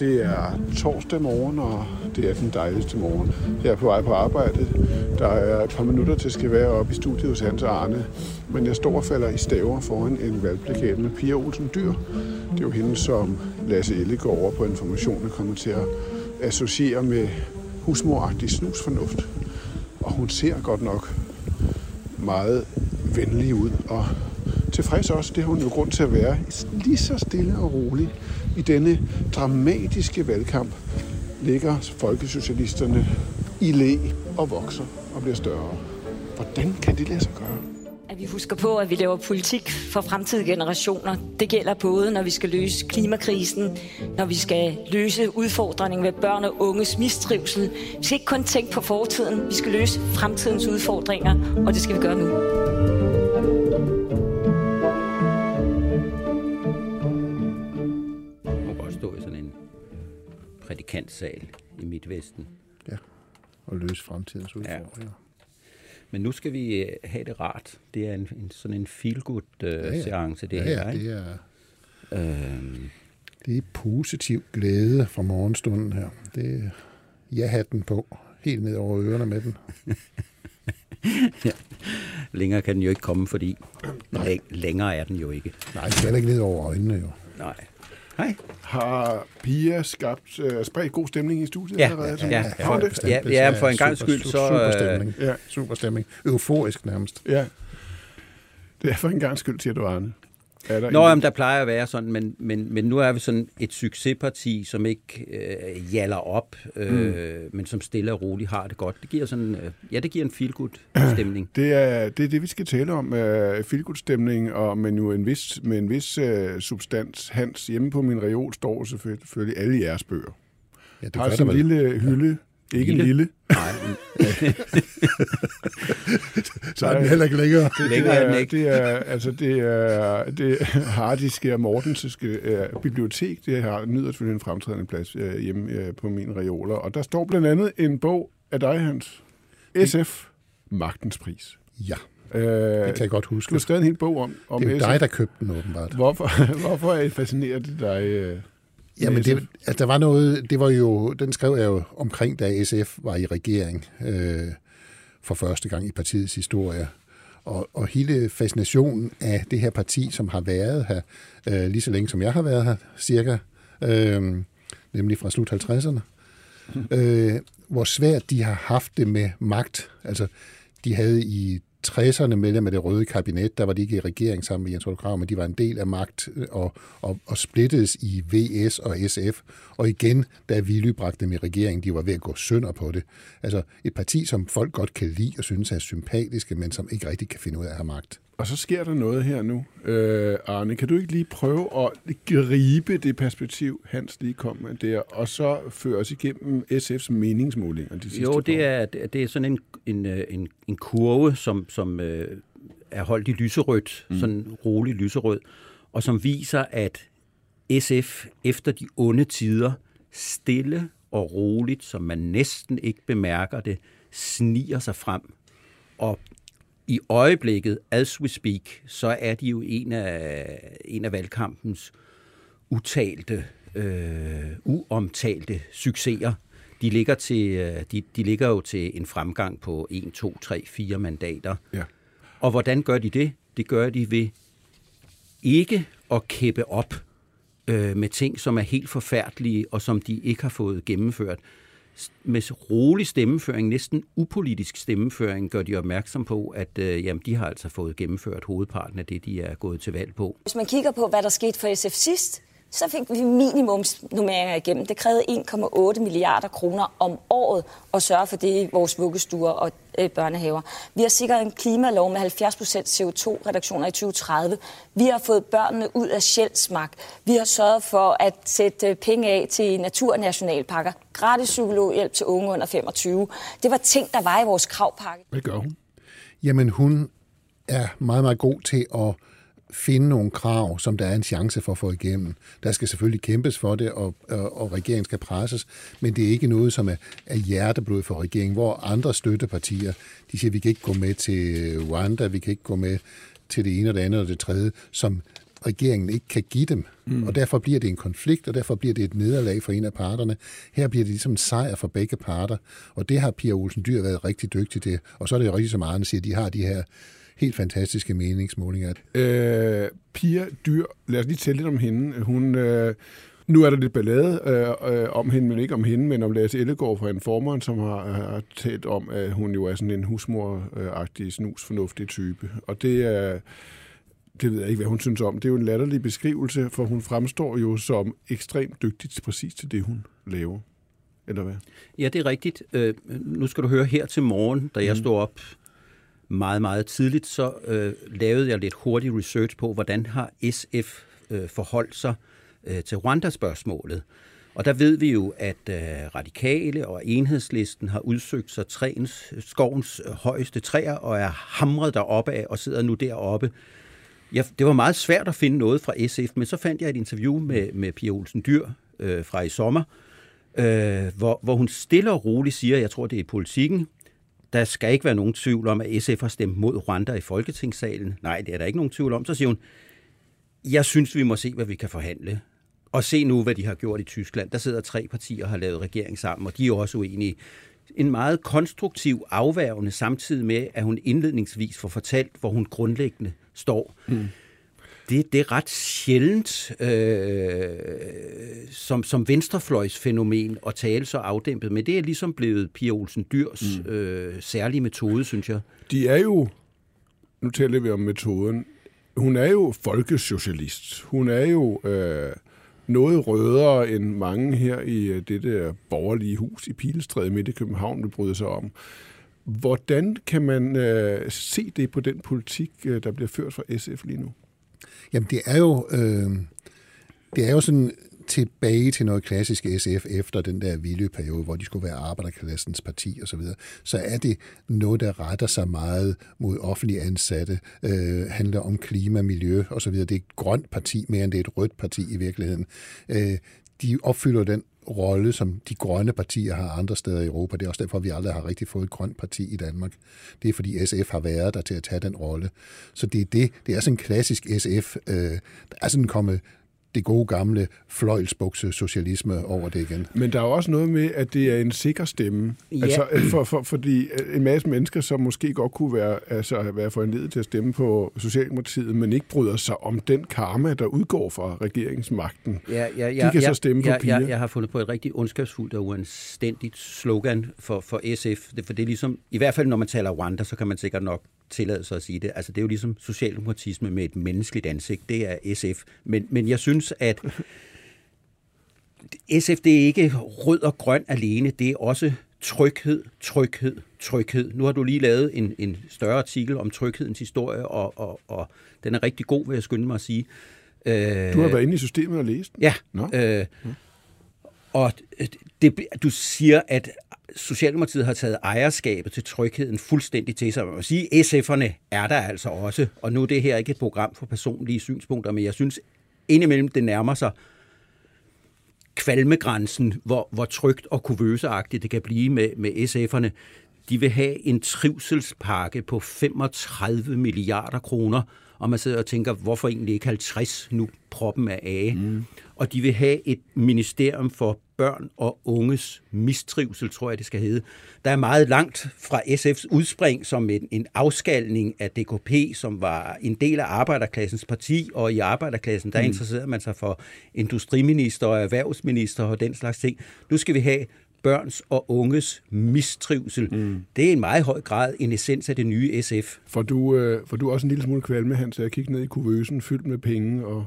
Det er torsdag morgen, og det er den dejligste morgen. Jeg er på vej på arbejde. Der er et par minutter til, at skal være oppe i studiet hos Hans og Arne. Men jeg står og falder i staver foran en valgplakat med Pia Olsen Dyr. Det er jo hende, som Lasse Ellegaard over på informationen kommer til at associere med husmoragtig snusfornuft. Og hun ser godt nok meget venlig ud og tilfreds også. Det har hun jo grund til at være lige så stille og rolig i denne dramatiske valgkamp ligger folkesocialisterne i læ og vokser og bliver større. Hvordan kan det lade sig gøre? At vi husker på, at vi laver politik for fremtidige generationer. Det gælder både, når vi skal løse klimakrisen, når vi skal løse udfordringen med børn og unges mistrivsel. Vi skal ikke kun tænke på fortiden, vi skal løse fremtidens udfordringer, og det skal vi gøre nu. Prædikantsal i Midtvesten. Ja, og løse fremtidens udfordringer. Ja. Men nu skal vi øh, have det rart. Det er en, en sådan en feel-good uh, ja, ja. seance, det ja, her. Ja, det er, Øhm, det er positiv glæde fra morgenstunden her. Det er ja-hatten på, helt ned over ørerne med den. længere kan den jo ikke komme, fordi læ- længere er den jo ikke. Nej, det skal ikke ned over øjnene jo. Nej. Hej. Har Pia skabt, uh, spredt god stemning i studiet Ja, allerede? ja, ja. Hun det? Bestemt. Ja, ja, for en gangs Super- skyld, så, Super øh, stemning. Ja. Super stemning. Euforisk nærmest. Ja. Det er for en gang skyld, siger du, Arne. Er der Nå, en- jamen, der plejer at være sådan, men, men, men nu er vi sådan et succesparti, som ikke øh, jaller op, øh, mm. men som stille og roligt har det godt. Det giver sådan, øh, ja, det giver en feel-good stemning. Det er, det er det, vi skal tale om. Uh, Filgud-stemning, og men jo en vis, med en vis uh, substans. Hans, hjemme på min reol står selvfølgelig, alle jeres bøger. Ja, det har sådan en lille hylde. Ikke Lille? en lille. Nej, Så er den heller ikke længere. længere det er den ikke. det er, altså det er, det hardiske og mortensiske uh, bibliotek, det har, nyder selvfølgelig en fremtrædende plads uh, hjemme uh, på min reoler. Og der står blandt andet en bog af dig, Hans. SF, Magtens Pris. Ja, Uh, det kan jeg godt du huske. har skrevet en hel bog om, om Det er jo SF. dig, der købte den åbenbart. Hvorfor, hvorfor er det fascinerer det dig? Jamen, det, altså, der var noget, det var jo, den skrev jeg jo omkring, da SF var i regering øh, for første gang i partiets historie. Og, og hele fascinationen af det her parti, som har været her øh, lige så længe, som jeg har været her, cirka, øh, nemlig fra slut 50'erne, øh, hvor svært de har haft det med magt. Altså, de havde i 60'erne medlem af det røde kabinet, der var de ikke i regering sammen med Jens Otto Krav, men de var en del af magt øh, og, og, og splittedes i VS og SF. Og igen, da Willy bragte dem i regering, de var ved at gå sønder på det. Altså et parti, som folk godt kan lide og synes er sympatiske, men som ikke rigtig kan finde ud af at have magt. Og så sker der noget her nu. Øh, Arne, kan du ikke lige prøve at gribe det perspektiv, Hans lige kom med der, og så føre os igennem SF's meningsmålinger de sidste Jo, det år? er, det er sådan en, en, øh, en, en kurve, som, som øh, er holdt i lyserødt, mm. sådan rolig lyserød, og som viser, at SF efter de onde tider, stille og roligt, som man næsten ikke bemærker det, sniger sig frem. Og i øjeblikket, as we speak, så er de jo en af, en af valgkampens utalte, øh, uomtalte succeser. De ligger, til, øh, de, de ligger jo til en fremgang på 1, 2, 3, 4 mandater. Ja. Og hvordan gør de det? Det gør de ved ikke at kæppe op øh, med ting, som er helt forfærdelige, og som de ikke har fået gennemført. Med rolig stemmeføring, næsten upolitisk stemmeføring, gør de opmærksom på, at øh, jamen, de har altså fået gennemført hovedparten af det, de er gået til valg på. Hvis man kigger på, hvad der skete for SF sidst, så fik vi minimumsnummeringer igennem. Det krævede 1,8 milliarder kroner om året at sørge for det i vores vuggestuer og øh, børnehaver. Vi har sikret en klimalov med 70% CO2-reduktioner i 2030. Vi har fået børnene ud af sjælsmark. Vi har sørget for at sætte øh, penge af til naturnationalparker. Gratis psykologhjælp til unge under 25. Det var ting, der var i vores kravpakke. Hvad gør hun? Jamen, hun er meget, meget god til at finde nogle krav, som der er en chance for at få igennem. Der skal selvfølgelig kæmpes for det, og, og, og regeringen skal presses, men det er ikke noget, som er, er hjerteblod for regeringen, hvor andre støttepartier, de siger, vi kan ikke gå med til Rwanda, vi kan ikke gå med til det ene og det andet og det tredje, som regeringen ikke kan give dem. Mm. Og derfor bliver det en konflikt, og derfor bliver det et nederlag for en af parterne. Her bliver det ligesom en sejr for begge parter, og det har Pia Olsen Dyr været rigtig dygtig til. Og så er det jo rigtigt, som Arne siger, de har de her helt fantastiske meningsmålinger. Øh, Pia Dyr, lad os lige tælle lidt om hende. Hun, øh, nu er der lidt ballade øh, øh, om hende, men ikke om hende, men om Lasse Ellegaard fra en formand, som har, har talt om, at hun jo er sådan en husmor-agtig, snusfornuftig type. Og det er... Det ved jeg ikke, hvad hun synes om. Det er jo en latterlig beskrivelse, for hun fremstår jo som ekstremt dygtig præcis til det, hun laver. Eller hvad? Ja, det er rigtigt. Øh, nu skal du høre her til morgen, da jeg mm. stod op meget, meget tidligt, så øh, lavede jeg lidt hurtig research på, hvordan har SF øh, forholdt sig øh, til Rwanda-spørgsmålet. Og der ved vi jo, at øh, radikale og enhedslisten har udsøgt sig træens, skovens øh, højeste træer og er hamret deroppe af og sidder nu deroppe. Jeg, det var meget svært at finde noget fra SF, men så fandt jeg et interview med, med Pia Olsen Dyr øh, fra i sommer, øh, hvor, hvor hun stille og roligt siger, jeg tror det er i politikken, der skal ikke være nogen tvivl om, at SF har stemt mod Rwanda i Folketingssalen. Nej, det er der ikke nogen tvivl om. Så siger hun, jeg synes, vi må se, hvad vi kan forhandle. Og se nu, hvad de har gjort i Tyskland. Der sidder tre partier og har lavet regering sammen, og de er også uenige. En meget konstruktiv afværgende, samtidig med, at hun indledningsvis får fortalt, hvor hun grundlæggende står. Mm. Det, det er ret sjældent øh, som, som venstrefløjsfænomen at tale så afdæmpet, men det er ligesom blevet Pia Olsen Dyrs mm. øh, særlige metode, synes jeg. De er jo, nu taler vi om metoden, hun er jo folkesocialist. Hun er jo øh, noget rødere end mange her i øh, dette borgerlige hus i Pilestræde midt i København vil bryde sig om. Hvordan kan man øh, se det på den politik, øh, der bliver ført fra SF lige nu? Jamen, det er jo, øh, det er jo sådan tilbage til noget klassisk SF efter den der vilde periode, hvor de skulle være arbejderklassens parti og så videre, så er det noget, der retter sig meget mod offentlige ansatte, øh, handler om klima, miljø og så videre. Det er et grønt parti mere end det er et rødt parti i virkeligheden. Øh, de opfylder den rolle, som de grønne partier har andre steder i Europa. Det er også derfor, vi aldrig har rigtig fået et grønt parti i Danmark. Det er fordi SF har været der til at tage den rolle. Så det er det. Det er sådan en klassisk SF. Øh, der er sådan kommet det gode gamle fløjlsbukse socialisme over det igen. Men der er også noget med, at det er en sikker stemme. Ja. Altså, for, for, fordi en masse mennesker, som måske godt kunne være, altså, være foranledet til at stemme på Socialdemokratiet, men ikke bryder sig om den karma, der udgår fra regeringsmagten. Ja, ja, ja, de kan ja, så stemme ja, på piger. Ja, jeg har fundet på et rigtig ondskabsfuldt og uanstændigt slogan for, for SF. Det, for det er ligesom, i hvert fald når man taler Rwanda, så kan man sikkert nok tillade sig at sige det. Altså, det er jo ligesom socialdemokratisme med et menneskeligt ansigt. Det er SF. Men, men jeg synes, at SF, det er ikke rød og grøn alene. Det er også tryghed, tryghed, tryghed. Nu har du lige lavet en, en større artikel om tryghedens historie, og, og, og den er rigtig god, vil jeg skynde mig at sige. Du har været inde i systemet og læst den? Ja. Nå. Øh, og øh, det, du siger, at Socialdemokratiet har taget ejerskabet til trygheden fuldstændig til sig. Man må sige, SF'erne er der altså også, og nu er det her ikke et program for personlige synspunkter, men jeg synes indimellem det nærmer sig kvalmegrænsen, hvor, hvor trygt og kuvøseagtigt det kan blive med, med SF'erne. De vil have en trivselspakke på 35 milliarder kroner, og man sidder og tænker, hvorfor egentlig ikke 50 nu proppen er af? Mm. Og de vil have et ministerium for børn og unges mistrivsel, tror jeg det skal hedde. Der er meget langt fra SF's udspring som en, en afskalning af DKP, som var en del af arbejderklassens parti, og i arbejderklassen, der mm. interesserede man sig for industriminister og erhvervsminister og den slags ting. Nu skal vi have børns og unges mistrivsel. Mm. Det er en meget høj grad en essens af det nye SF. For du, øh, for du er også en lille smule kvalme, Hans, jeg kigger ned i kuvøsen fyldt med penge og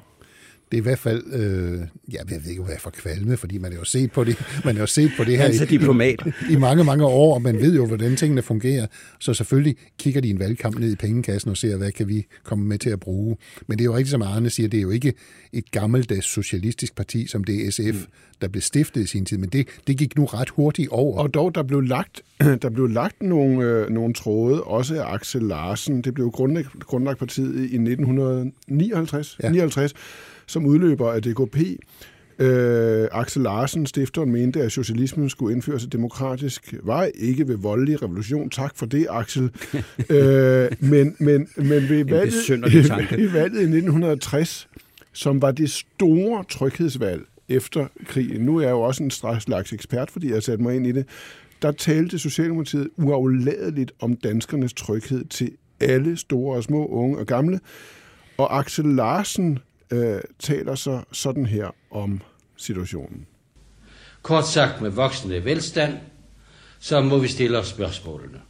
det er i hvert fald, øh, ja, jeg ved ikke, hvad for kvalme, fordi man har jo set på det, man har jo set på det her i, diplomat. i, mange, mange år, og man ved jo, hvordan tingene fungerer. Så selvfølgelig kigger de en valgkamp ned i pengekassen og ser, hvad kan vi komme med til at bruge. Men det er jo rigtigt, som Arne siger, det er jo ikke et gammeldags socialistisk parti, som det er SF, mm. der blev stiftet i sin tid, men det, det gik nu ret hurtigt over. Og dog, der blev lagt, der blev lagt nogle, øh, nogle tråde, også af Axel Larsen. Det blev grundlagt, grundlagt partiet i 1959, ja. 59, som udløber af DKP. Øh, Axel Larsen, stifteren, mente, at socialismen skulle indføres et demokratisk vej, ikke ved voldelig revolution. Tak for det, Axel. øh, men, men, men ved valget, i valget i 1960, som var det store tryghedsvalg efter krigen, nu er jeg jo også en slags ekspert, fordi jeg har sat mig ind i det, der talte Socialdemokratiet uafladeligt om danskernes tryghed til alle store og små, unge og gamle. Og Axel Larsen øh, taler så sådan her om situationen. Kort sagt med voksende velstand, så må vi stille os spørgsmålene.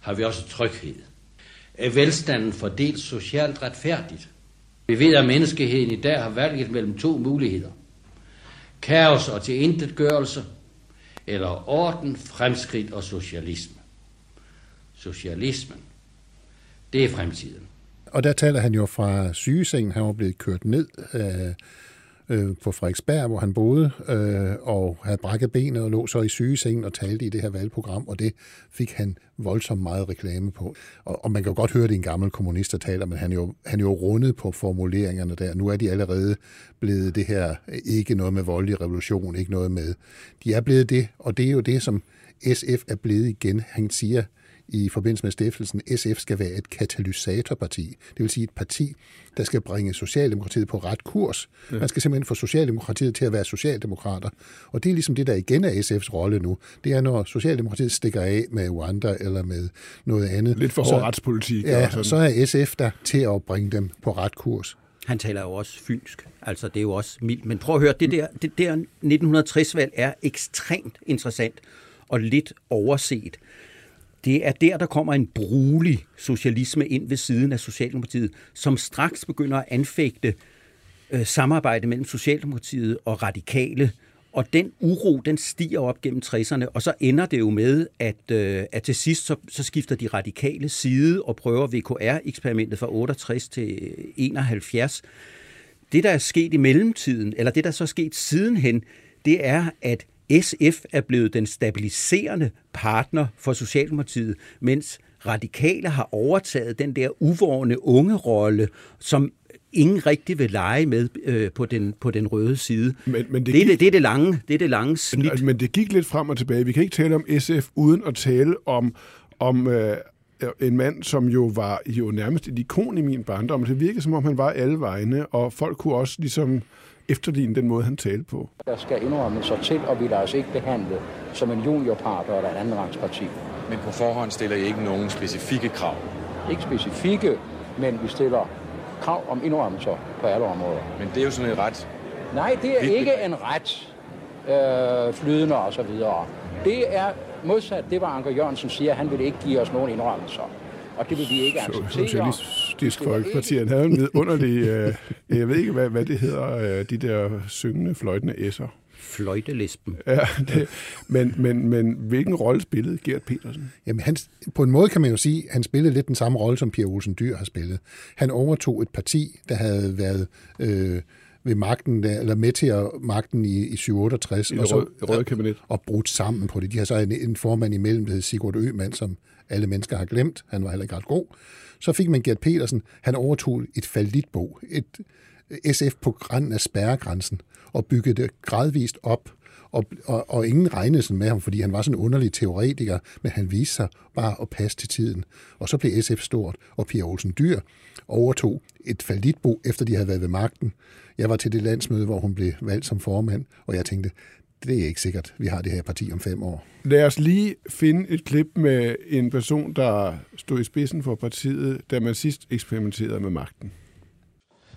Har vi også tryghed? Er velstanden fordelt socialt retfærdigt? Vi ved, at menneskeheden i dag har valget mellem to muligheder. Kaos og tilintetgørelse, eller orden, fremskridt og socialisme. Socialismen, det er fremtiden. Og der taler han jo fra sygesengen. Han var blevet kørt ned øh, øh, på Frederiksberg, hvor han boede, øh, og havde brækket benet og lå så i sygesengen og talte i det her valgprogram, og det fik han voldsomt meget reklame på. Og, og man kan jo godt høre, at det er en gammel kommunist, der taler, men han er, jo, han er jo rundet på formuleringerne der. Nu er de allerede blevet det her, ikke noget med voldelig revolution, ikke noget med... De er blevet det, og det er jo det, som SF er blevet igen. Han siger, i forbindelse med stiftelsen, SF skal være et katalysatorparti. Det vil sige et parti, der skal bringe Socialdemokratiet på ret kurs. Ja. Man skal simpelthen få Socialdemokratiet til at være socialdemokrater. Og det er ligesom det, der igen er SF's rolle nu. Det er, når Socialdemokratiet stikker af med Rwanda eller med noget andet. Lidt for hård retspolitik. Ja, sådan. så er SF der til at bringe dem på ret kurs. Han taler jo også fynsk, altså det er jo også mildt. Men prøv at høre, det der, det der 1960-valg er ekstremt interessant og lidt overset det er der, der kommer en brulig socialisme ind ved siden af Socialdemokratiet, som straks begynder at anfægte øh, samarbejde mellem Socialdemokratiet og radikale. Og den uro, den stiger op gennem 60'erne, og så ender det jo med, at, øh, at til sidst så, så skifter de radikale side og prøver VKR-eksperimentet fra 68 til 71. Det, der er sket i mellemtiden, eller det, der så er sket sidenhen, det er, at SF er blevet den stabiliserende partner for Socialdemokratiet, mens radikale har overtaget den der uvårende unge rolle, som ingen rigtig vil lege med øh, på, den, på den røde side. Men, men det, det, gik, det, det, er det, lange, det er det lange snit. Men, men det gik lidt frem og tilbage. Vi kan ikke tale om SF uden at tale om, om øh, en mand, som jo var jo nærmest et ikon i min barndom. Det virkede, som om han var alle vegne, og folk kunne også ligesom efterligne den måde, han talte på. Der skal indrømme sig til, og vi lader os ikke behandle som en juniorpart eller en anden parti. Men på forhånd stiller I ikke nogen specifikke krav? Ikke specifikke, men vi stiller krav om indrømmelser på alle områder. Men det er jo sådan en ret... Nej, det er ikke en ret øh, flydende og så videre. Det er modsat det, var Anker Jørgensen siger, han vil ikke give os nogen indrømmelser. Og det vil vi ikke acceptere. Socialistisk Folkeparti, han havde en vidunderlig, øh, jeg ved ikke, hvad, hvad det hedder, øh, de der syngende, fløjtende S'er. Fløjtelispen. Ja, det, men, men, men hvilken rolle spillede Gert Petersen? Jamen, han, på en måde kan man jo sige, at han spillede lidt den samme rolle, som Pia Olsen Dyr har spillet. Han overtog et parti, der havde været... Øh, ved magten, eller med til at magten i, i 67, I og, så, røde kabinet. og brudt sammen på det. De har så en, en formand imellem, der hedder Sigurd Øman, som alle mennesker har glemt. Han var heller ikke ret god. Så fik man Gert Petersen. Han overtog et falditbo, et øh, SF på grænsen af spærregrænsen, og byggede det gradvist op. Og, og, og ingen regnede sådan med ham, fordi han var sådan en underlig teoretiker, men han viste sig bare at passe til tiden. Og så blev SF stort, og Pia Olsen Dyr overtog et falditbo, efter de havde været ved magten. Jeg var til det landsmøde, hvor hun blev valgt som formand, og jeg tænkte, det er ikke sikkert, vi har det her parti om fem år. Lad os lige finde et klip med en person, der stod i spidsen for partiet, da man sidst eksperimenterede med magten.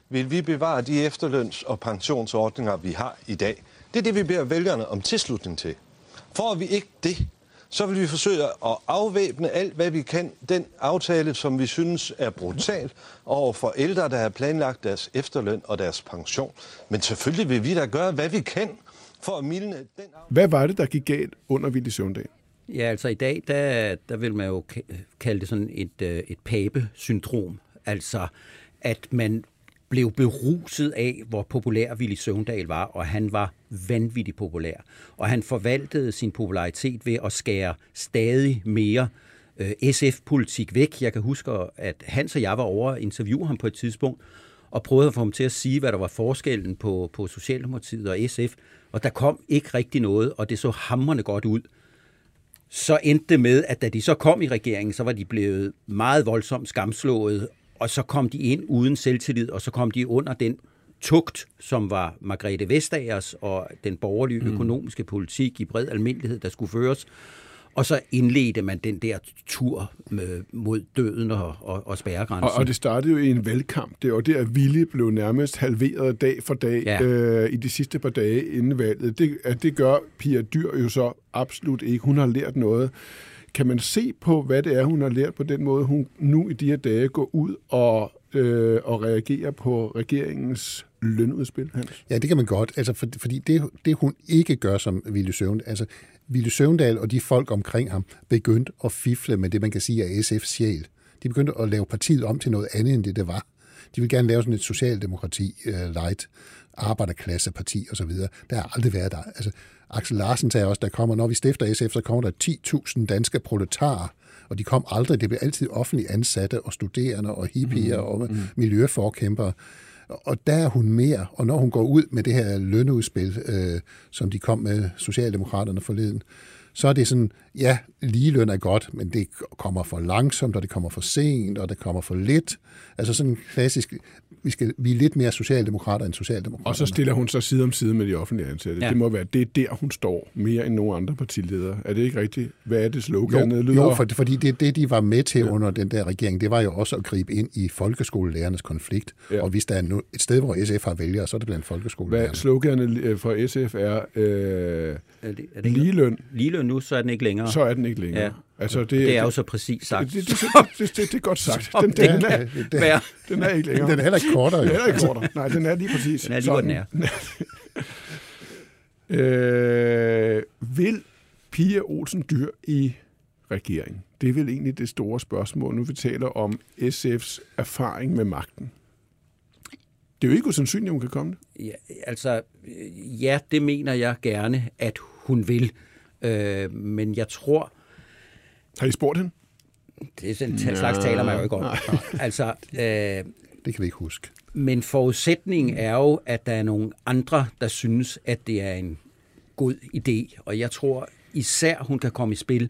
Vil vi bevare de efterløns- og pensionsordninger, vi har i dag? Det er det, vi beder vælgerne om tilslutning til. Får vi ikke det, så vil vi forsøge at afvæbne alt, hvad vi kan. Den aftale, som vi synes er brutal over for ældre, der har planlagt deres efterløn og deres pension. Men selvfølgelig vil vi da gøre, hvad vi kan for at mildne den... Hvad var det, der gik galt under Willy Søvndal? Ja, altså i dag, der, der vil man jo kalde det sådan et, øh, et pape-syndrom. Altså, at man blev beruset af, hvor populær Willy Søvndal var, og han var vanvittigt populær. Og han forvaltede sin popularitet ved at skære stadig mere øh, SF-politik væk. Jeg kan huske, at Hans og jeg var over at interviewe ham på et tidspunkt, og prøvede at få ham til at sige, hvad der var forskellen på, på Socialdemokratiet og SF, og der kom ikke rigtig noget, og det så hamrende godt ud. Så endte det med, at da de så kom i regeringen, så var de blevet meget voldsomt skamslået, og så kom de ind uden selvtillid, og så kom de under den tugt, som var Margrethe Vestagers og den borgerlige mm. økonomiske politik i bred almindelighed, der skulle føres. Og så indledte man den der tur med, mod døden og, og, og spærregrænsen. Og, og det startede jo i en valgkamp. Det var der, at Ville blev nærmest halveret dag for dag ja. øh, i de sidste par dage inden valget. Det, at det gør Pia Dyr jo så absolut ikke. Hun har lært noget. Kan man se på, hvad det er, hun har lært på den måde, hun nu i de her dage går ud og, øh, og reagerer på regeringens lønudspil, Hans? Ja, det kan man godt. Altså, for, fordi det, det, hun ikke gør som Ville Søvn, altså Ville Søvndal og de folk omkring ham begyndte at fifle med det, man kan sige er SF's sjæl. De begyndte at lave partiet om til noget andet, end det det var. De vil gerne lave sådan et socialdemokrati, uh, light, arbejderklasseparti osv. Der har aldrig været der. Altså, Axel Larsen sagde også, der kommer, når vi stifter SF, så kommer der 10.000 danske proletarer, og de kom aldrig. Det blev altid offentligt ansatte og studerende og hippier mm, og mm. miljøforkæmpere. Og der er hun mere, og når hun går ud med det her lønudspil, øh, som de kom med Socialdemokraterne forleden, så er det sådan, ja, ligeløn er godt, men det kommer for langsomt, og det kommer for sent, og det kommer for lidt. Altså sådan klassisk, vi, skal, vi er lidt mere socialdemokrater end socialdemokrater. Og så stiller hun sig side om side med de offentlige ansatte. Ja. Det må være, det er der, hun står mere end nogen andre partiledere. Er det ikke rigtigt? Hvad er det slogan? Jo, lyder? jo for, fordi det, det, de var med til ja. under den der regering, det var jo også at gribe ind i folkeskolelærernes konflikt. Ja. Og hvis der er et sted, hvor SF har vælgere, så er det blandt folkeskolelærerne. Hvad sloganet øh, for SF er, øh, er, det, er det ligeløn. Ligeløn nu, så er den ikke længere. Så er den ikke længere. Altså, det, det er jo så præcis sagt. Det, det, det, det, det, er godt sagt. Den, den, den, er, den, den er ikke længere. Den er heller ikke kortere. Den er heller ikke kortere. Nej, den er lige præcis. Den er lige, hvor den er. øh, vil Pia Olsen Dyr i regering? Det er vel egentlig det store spørgsmål, nu vi taler om SF's erfaring med magten. Det er jo ikke usandsynligt, at hun kan komme det. Ja, altså, ja, det mener jeg gerne, at hun vil. Øh, men jeg tror... Har I spurgt hende? Det er sådan en slags taler man jo ikke om. Altså, øh, det kan vi ikke huske. Men forudsætningen er jo, at der er nogle andre, der synes, at det er en god idé. Og jeg tror især, hun kan komme i spil,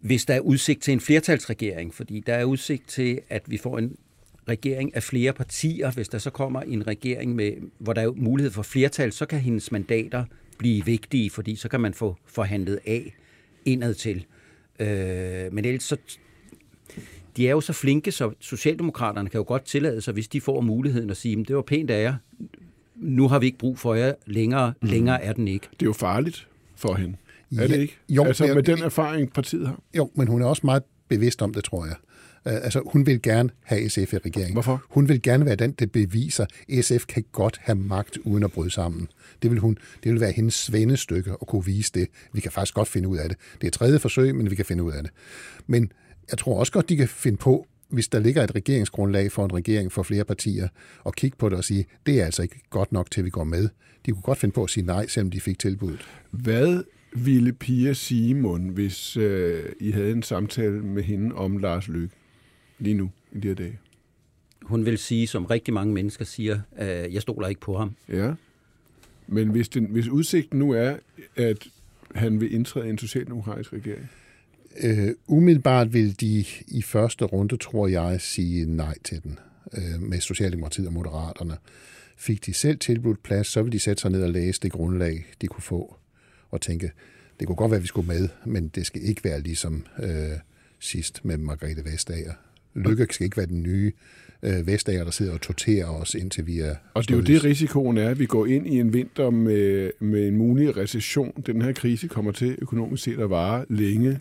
hvis der er udsigt til en flertalsregering. Fordi der er udsigt til, at vi får en regering af flere partier. Hvis der så kommer en regering, med, hvor der er mulighed for flertal, så kan hendes mandater blive vigtige, fordi så kan man få forhandlet af indad til. Øh, men ellers så de er jo så flinke, så Socialdemokraterne kan jo godt tillade sig, hvis de får muligheden at sige, det var pænt af jer, nu har vi ikke brug for jer længere, mm. længere er den ikke. Det er jo farligt for hende. Er ja, det ikke? Jo, altså med den erfaring, partiet har. Jo, men hun er også meget bevidst om det, tror jeg. Uh, altså, hun vil gerne have SF i regeringen. Hvorfor? Hun vil gerne være den, der beviser, at SF kan godt have magt uden at bryde sammen. Det vil, hun, det vil være hendes svendestykke at kunne vise det. Vi kan faktisk godt finde ud af det. Det er tredje forsøg, men vi kan finde ud af det. Men jeg tror også godt, de kan finde på, hvis der ligger et regeringsgrundlag for en regering for flere partier, og kigge på det og sige, det er altså ikke godt nok til, vi går med. De kunne godt finde på at sige nej, selvom de fik tilbuddet. Hvad ville Pia sige, Mund, hvis øh, I havde en samtale med hende om Lars Løkke lige nu i de her dage? Hun vil sige, som rigtig mange mennesker siger, øh, jeg stoler ikke på ham. Ja, men hvis, den, hvis udsigten nu er, at han vil indtræde i en socialdemokratisk regering, Øh, umiddelbart vil de i første runde, tror jeg, sige nej til den øh, med Socialdemokratiet og Moderaterne. Fik de selv tilbudt plads, så vil de sætte sig ned og læse det grundlag, de kunne få, og tænke, det kunne godt være, at vi skulle med, men det skal ikke være ligesom øh, sidst med Margrethe Vestager. Lykke skal ikke være den nye øh, Vestager, der sidder og torterer os, indtil vi er... Og det er jo det, risikoen er, at vi går ind i en vinter med, med en mulig recession. Den her krise kommer til økonomisk set at vare længe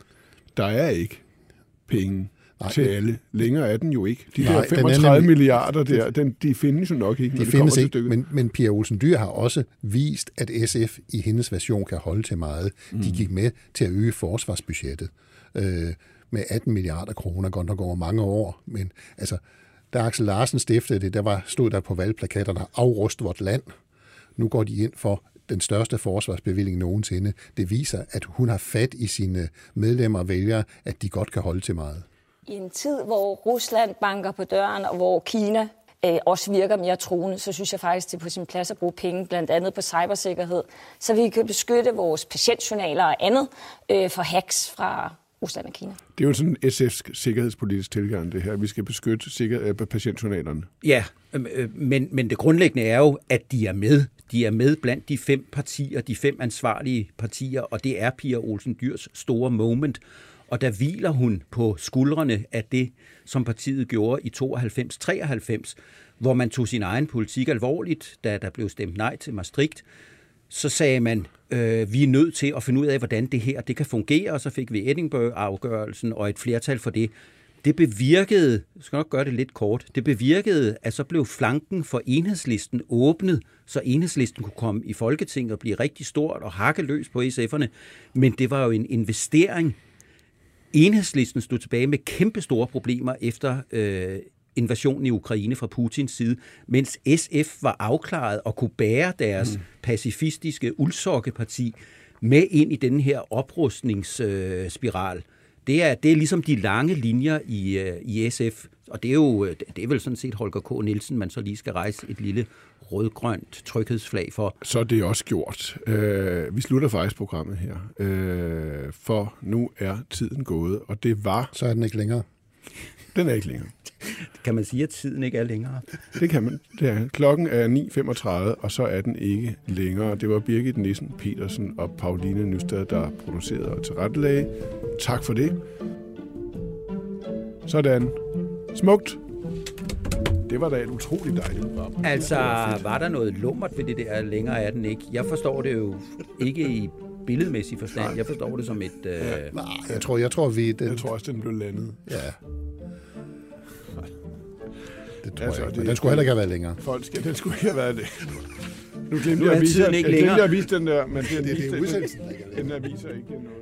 der er ikke penge Nej, til alle. Længere er den jo ikke. De Nej, der 35 nemlig, milliarder der, den, de findes jo nok ikke, de findes ikke, men, men Pia Olsen Dyr har også vist, at SF i hendes version kan holde til meget. Mm. De gik med til at øge forsvarsbudgettet øh, med 18 milliarder kroner, godt nok over mange år. Men altså, da Axel Larsen stiftede det, der var, stod der på valgplakaterne, afrust vort land. Nu går de ind for den største forsvarsbevilling nogensinde. Det viser, at hun har fat i sine medlemmer og vælgere, at de godt kan holde til meget. I en tid, hvor Rusland banker på døren, og hvor Kina øh, også virker mere truende, så synes jeg faktisk, det er på sin plads at bruge penge, blandt andet på cybersikkerhed, så vi kan beskytte vores patientjournaler og andet øh, for hacks fra Rusland og Kina. Det er jo sådan en SF's sikkerhedspolitisk tilgang, det her. Vi skal beskytte sikker- øh, patientjournalerne. Ja, øh, øh, men, men det grundlæggende er jo, at de er med. De er med blandt de fem partier, de fem ansvarlige partier, og det er Pia Olsen Dyrs store moment. Og der hviler hun på skuldrene af det, som partiet gjorde i 92-93, hvor man tog sin egen politik alvorligt, da der blev stemt nej til Maastricht. Så sagde man, øh, vi er nødt til at finde ud af, hvordan det her det kan fungere, og så fik vi Edinburgh-afgørelsen og et flertal for det. Det bevirkede, jeg skal nok gøre det lidt kort, det bevirkede, at så blev flanken for enhedslisten åbnet, så enhedslisten kunne komme i Folketinget og blive rigtig stort og hakke løs på SF'erne. Men det var jo en investering. Enhedslisten stod tilbage med kæmpe store problemer efter øh, invasionen i Ukraine fra Putins side, mens SF var afklaret og kunne bære deres mm. pacifistiske uldsokkeparti med ind i den her oprustningsspiral. Øh, det er, det er ligesom de lange linjer i, øh, i SF, og det er jo det er vel sådan set Holger K. Nielsen, man så lige skal rejse et lille rødgrønt tryghedsflag for. Så er det også gjort. Øh, vi slutter faktisk programmet her, øh, for nu er tiden gået, og det var... Så er den ikke længere. Den er ikke længere. Kan man sige, at tiden ikke er længere? Det kan man. Det er. Klokken er 9.35, og så er den ikke længere. Det var Birgit Nissen Petersen og Pauline Nystad, der producerede og tilrettelagde. Tak for det. Sådan. Smukt. Det var da et utroligt dejligt program. Altså, var der noget lummert ved det der? Længere er den ikke. Jeg forstår det jo ikke i billedmæssig forstand. Jeg forstår det som et... Øh... Nej, jeg tror, jeg tror, vi... Den... Jeg tror også, den blev landet. Ja. Det tror altså, jeg ikke. Men den skulle heller ikke have været længere. Folk skal, den skulle ikke have været det. Nu glemte Nu jeg er at vise, den der, men den, Det, det er er den længere. der viser ikke noget.